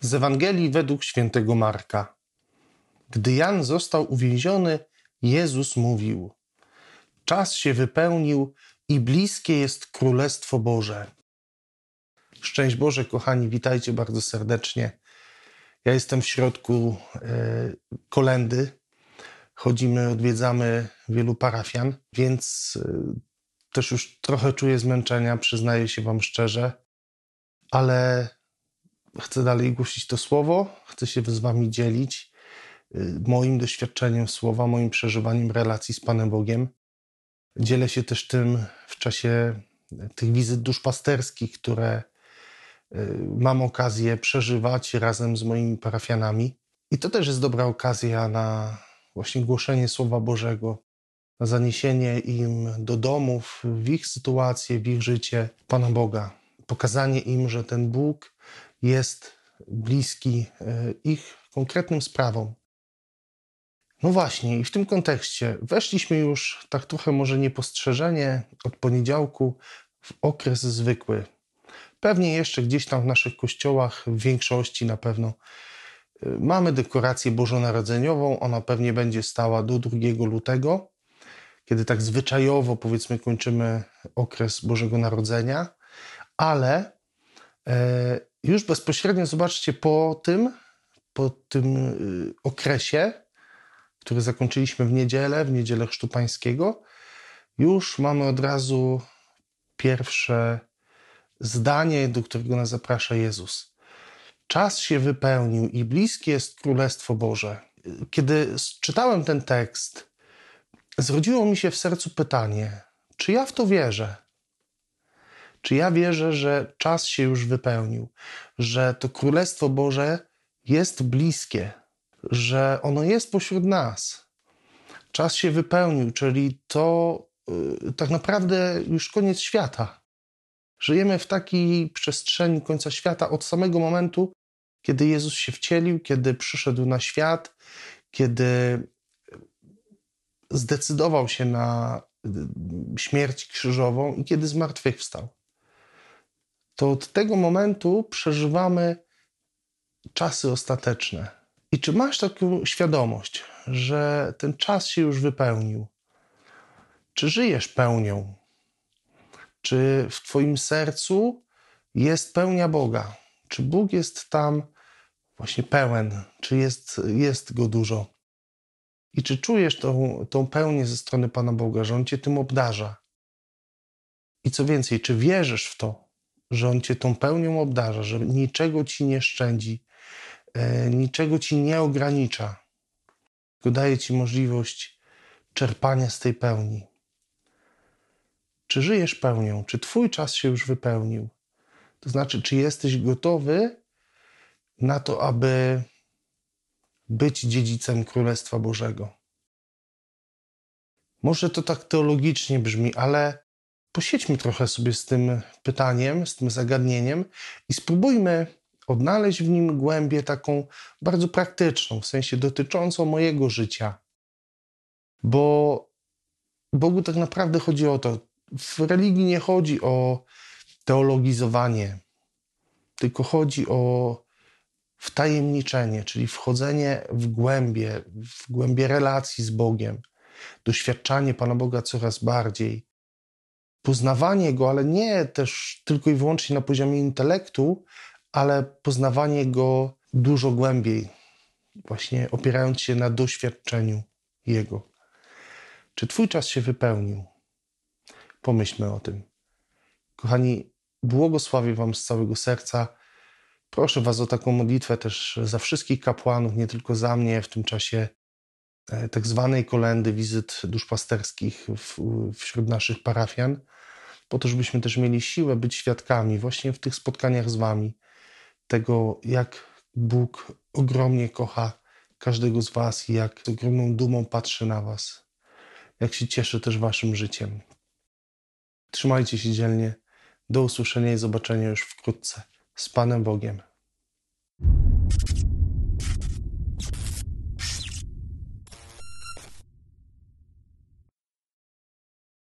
Z Ewangelii według świętego Marka. Gdy Jan został uwięziony, Jezus mówił: Czas się wypełnił i bliskie jest Królestwo Boże. Szczęść Boże, kochani, witajcie bardzo serdecznie. Ja jestem w środku e, kolendy. Chodzimy, odwiedzamy wielu parafian, więc e, też już trochę czuję zmęczenia, przyznaję się Wam szczerze, ale chcę dalej głosić to słowo, chcę się z Wami dzielić y, moim doświadczeniem słowa, moim przeżywaniem relacji z Panem Bogiem. Dzielę się też tym w czasie tych wizyt duszpasterskich, które y, mam okazję przeżywać razem z moimi parafianami. I to też jest dobra okazja na właśnie głoszenie Słowa Bożego, na zaniesienie im do domów, w ich sytuację, w ich życie Pana Boga. Pokazanie im, że ten Bóg jest bliski e, ich konkretnym sprawom. No właśnie, i w tym kontekście weszliśmy już tak trochę może niepostrzeżenie od poniedziałku w okres zwykły. Pewnie jeszcze gdzieś tam w naszych kościołach, w większości na pewno, e, mamy dekorację bożonarodzeniową. Ona pewnie będzie stała do 2 lutego, kiedy tak zwyczajowo powiedzmy kończymy okres Bożego Narodzenia, ale e, już bezpośrednio zobaczcie po tym, po tym y, okresie, który zakończyliśmy w niedzielę, w niedzielę Chrztu Pańskiego, już mamy od razu pierwsze zdanie, do którego nas zaprasza Jezus. Czas się wypełnił i bliskie jest Królestwo Boże. Kiedy czytałem ten tekst, zrodziło mi się w sercu pytanie, czy ja w to wierzę? Czy ja wierzę, że czas się już wypełnił, że to Królestwo Boże jest bliskie, że ono jest pośród nas? Czas się wypełnił, czyli to yy, tak naprawdę już koniec świata. Żyjemy w takiej przestrzeni końca świata od samego momentu, kiedy Jezus się wcielił, kiedy przyszedł na świat, kiedy zdecydował się na y, śmierć krzyżową i kiedy zmartwychwstał to od tego momentu przeżywamy czasy ostateczne. I czy masz taką świadomość, że ten czas się już wypełnił? Czy żyjesz pełnią? Czy w Twoim sercu jest pełnia Boga? Czy Bóg jest tam właśnie pełen? Czy jest, jest go dużo? I czy czujesz tą, tą pełnię ze strony Pana Boga, że On Cię tym obdarza? I co więcej, czy wierzysz w to, że On Cię tą pełnią obdarza, że niczego Ci nie szczędzi, e, niczego Ci nie ogranicza, daje Ci możliwość czerpania z tej pełni. Czy żyjesz pełnią? Czy Twój czas się już wypełnił? To znaczy, czy jesteś gotowy na to, aby być dziedzicem Królestwa Bożego? Może to tak teologicznie brzmi, ale posiedźmy trochę sobie z tym pytaniem, z tym zagadnieniem i spróbujmy odnaleźć w nim głębię taką bardzo praktyczną, w sensie dotyczącą mojego życia. Bo Bogu tak naprawdę chodzi o to. W religii nie chodzi o teologizowanie, tylko chodzi o wtajemniczenie, czyli wchodzenie w głębie, w głębie relacji z Bogiem, doświadczanie Pana Boga coraz bardziej, poznawanie go, ale nie też tylko i wyłącznie na poziomie intelektu, ale poznawanie go dużo głębiej, właśnie opierając się na doświadczeniu jego. Czy Twój czas się wypełnił? Pomyślmy o tym. Kochani, błogosławię Wam z całego serca. Proszę Was o taką modlitwę też za wszystkich kapłanów, nie tylko za mnie w tym czasie tak zwanej kolendy, wizyt duszpasterskich wśród naszych parafian po to, żebyśmy też mieli siłę być świadkami właśnie w tych spotkaniach z Wami tego, jak Bóg ogromnie kocha każdego z Was i jak z ogromną dumą patrzy na Was, jak się cieszy też Waszym życiem. Trzymajcie się dzielnie. Do usłyszenia i zobaczenia już wkrótce. Z Panem Bogiem.